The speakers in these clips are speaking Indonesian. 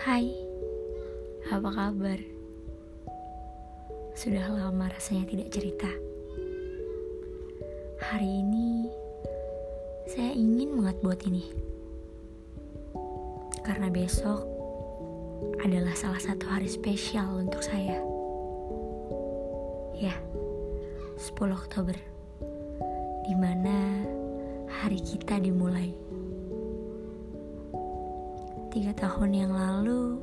Hai, apa kabar? Sudah lama rasanya tidak cerita. Hari ini saya ingin banget buat ini. Karena besok adalah salah satu hari spesial untuk saya. Ya, 10 Oktober. Di mana hari kita dimulai. Tiga tahun yang lalu,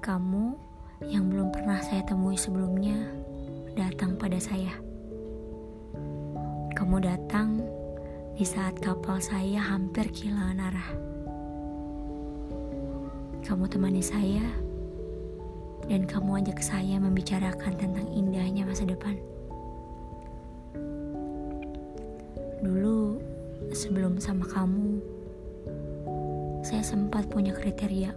kamu yang belum pernah saya temui sebelumnya datang pada saya. Kamu datang di saat kapal saya hampir kehilangan arah. Kamu temani saya, dan kamu ajak saya membicarakan tentang indahnya masa depan. Dulu, sebelum sama kamu, saya sempat punya kriteria.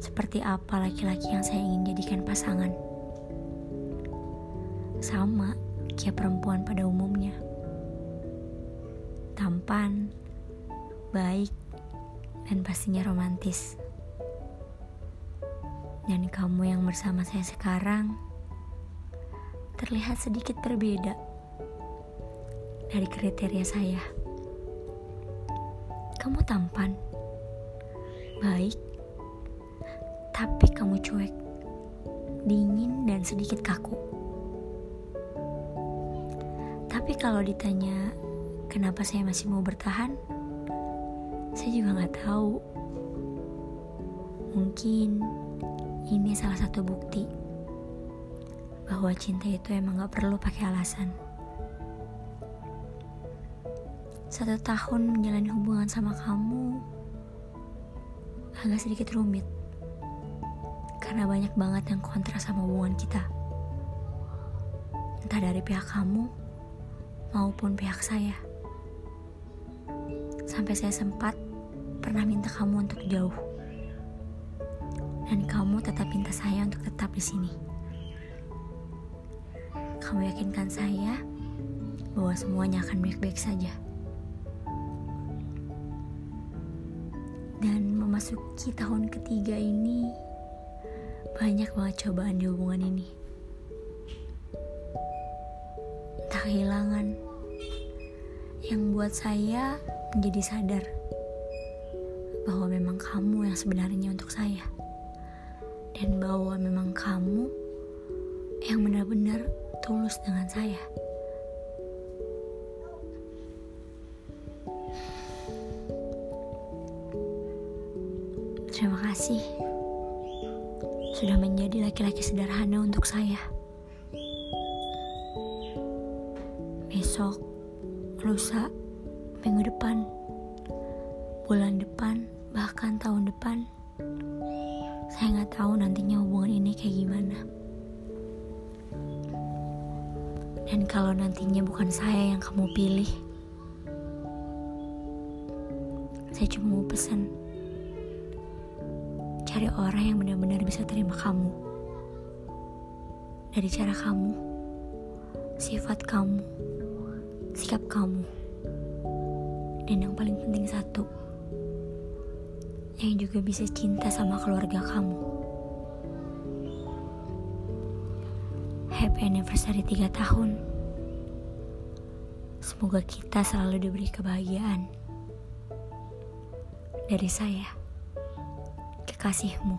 Seperti apa laki-laki yang saya ingin jadikan pasangan. Sama kayak perempuan pada umumnya. Tampan, baik, dan pastinya romantis. Dan kamu yang bersama saya sekarang terlihat sedikit berbeda dari kriteria saya. Kamu tampan, baik, tapi kamu cuek, dingin, dan sedikit kaku. Tapi kalau ditanya kenapa saya masih mau bertahan, saya juga nggak tahu. Mungkin ini salah satu bukti bahwa cinta itu emang gak perlu pakai alasan. Satu tahun menjalani hubungan sama kamu agak sedikit rumit. Karena banyak banget yang kontra sama hubungan kita. Entah dari pihak kamu maupun pihak saya. Sampai saya sempat pernah minta kamu untuk jauh. Dan kamu tetap minta saya untuk tetap di sini. Kamu yakinkan saya bahwa semuanya akan baik-baik saja. Dan memasuki tahun ketiga ini banyak banget cobaan di hubungan ini. Entah kehilangan yang buat saya menjadi sadar bahwa memang kamu yang sebenarnya untuk saya. Dan bahwa memang kamu yang benar-benar tulus dengan saya. Terima kasih sudah menjadi laki-laki sederhana untuk saya. Besok, lusa, minggu depan, bulan depan, bahkan tahun depan, saya nggak tahu nantinya hubungan ini kayak gimana. Dan kalau nantinya bukan saya yang kamu pilih, saya cuma mau pesan cari orang yang benar-benar bisa terima kamu. Dari cara kamu, sifat kamu, sikap kamu. Dan yang paling penting satu, yang juga bisa cinta sama keluarga kamu. Happy anniversary 3 tahun. Semoga kita selalu diberi kebahagiaan. Dari saya kekasihmu.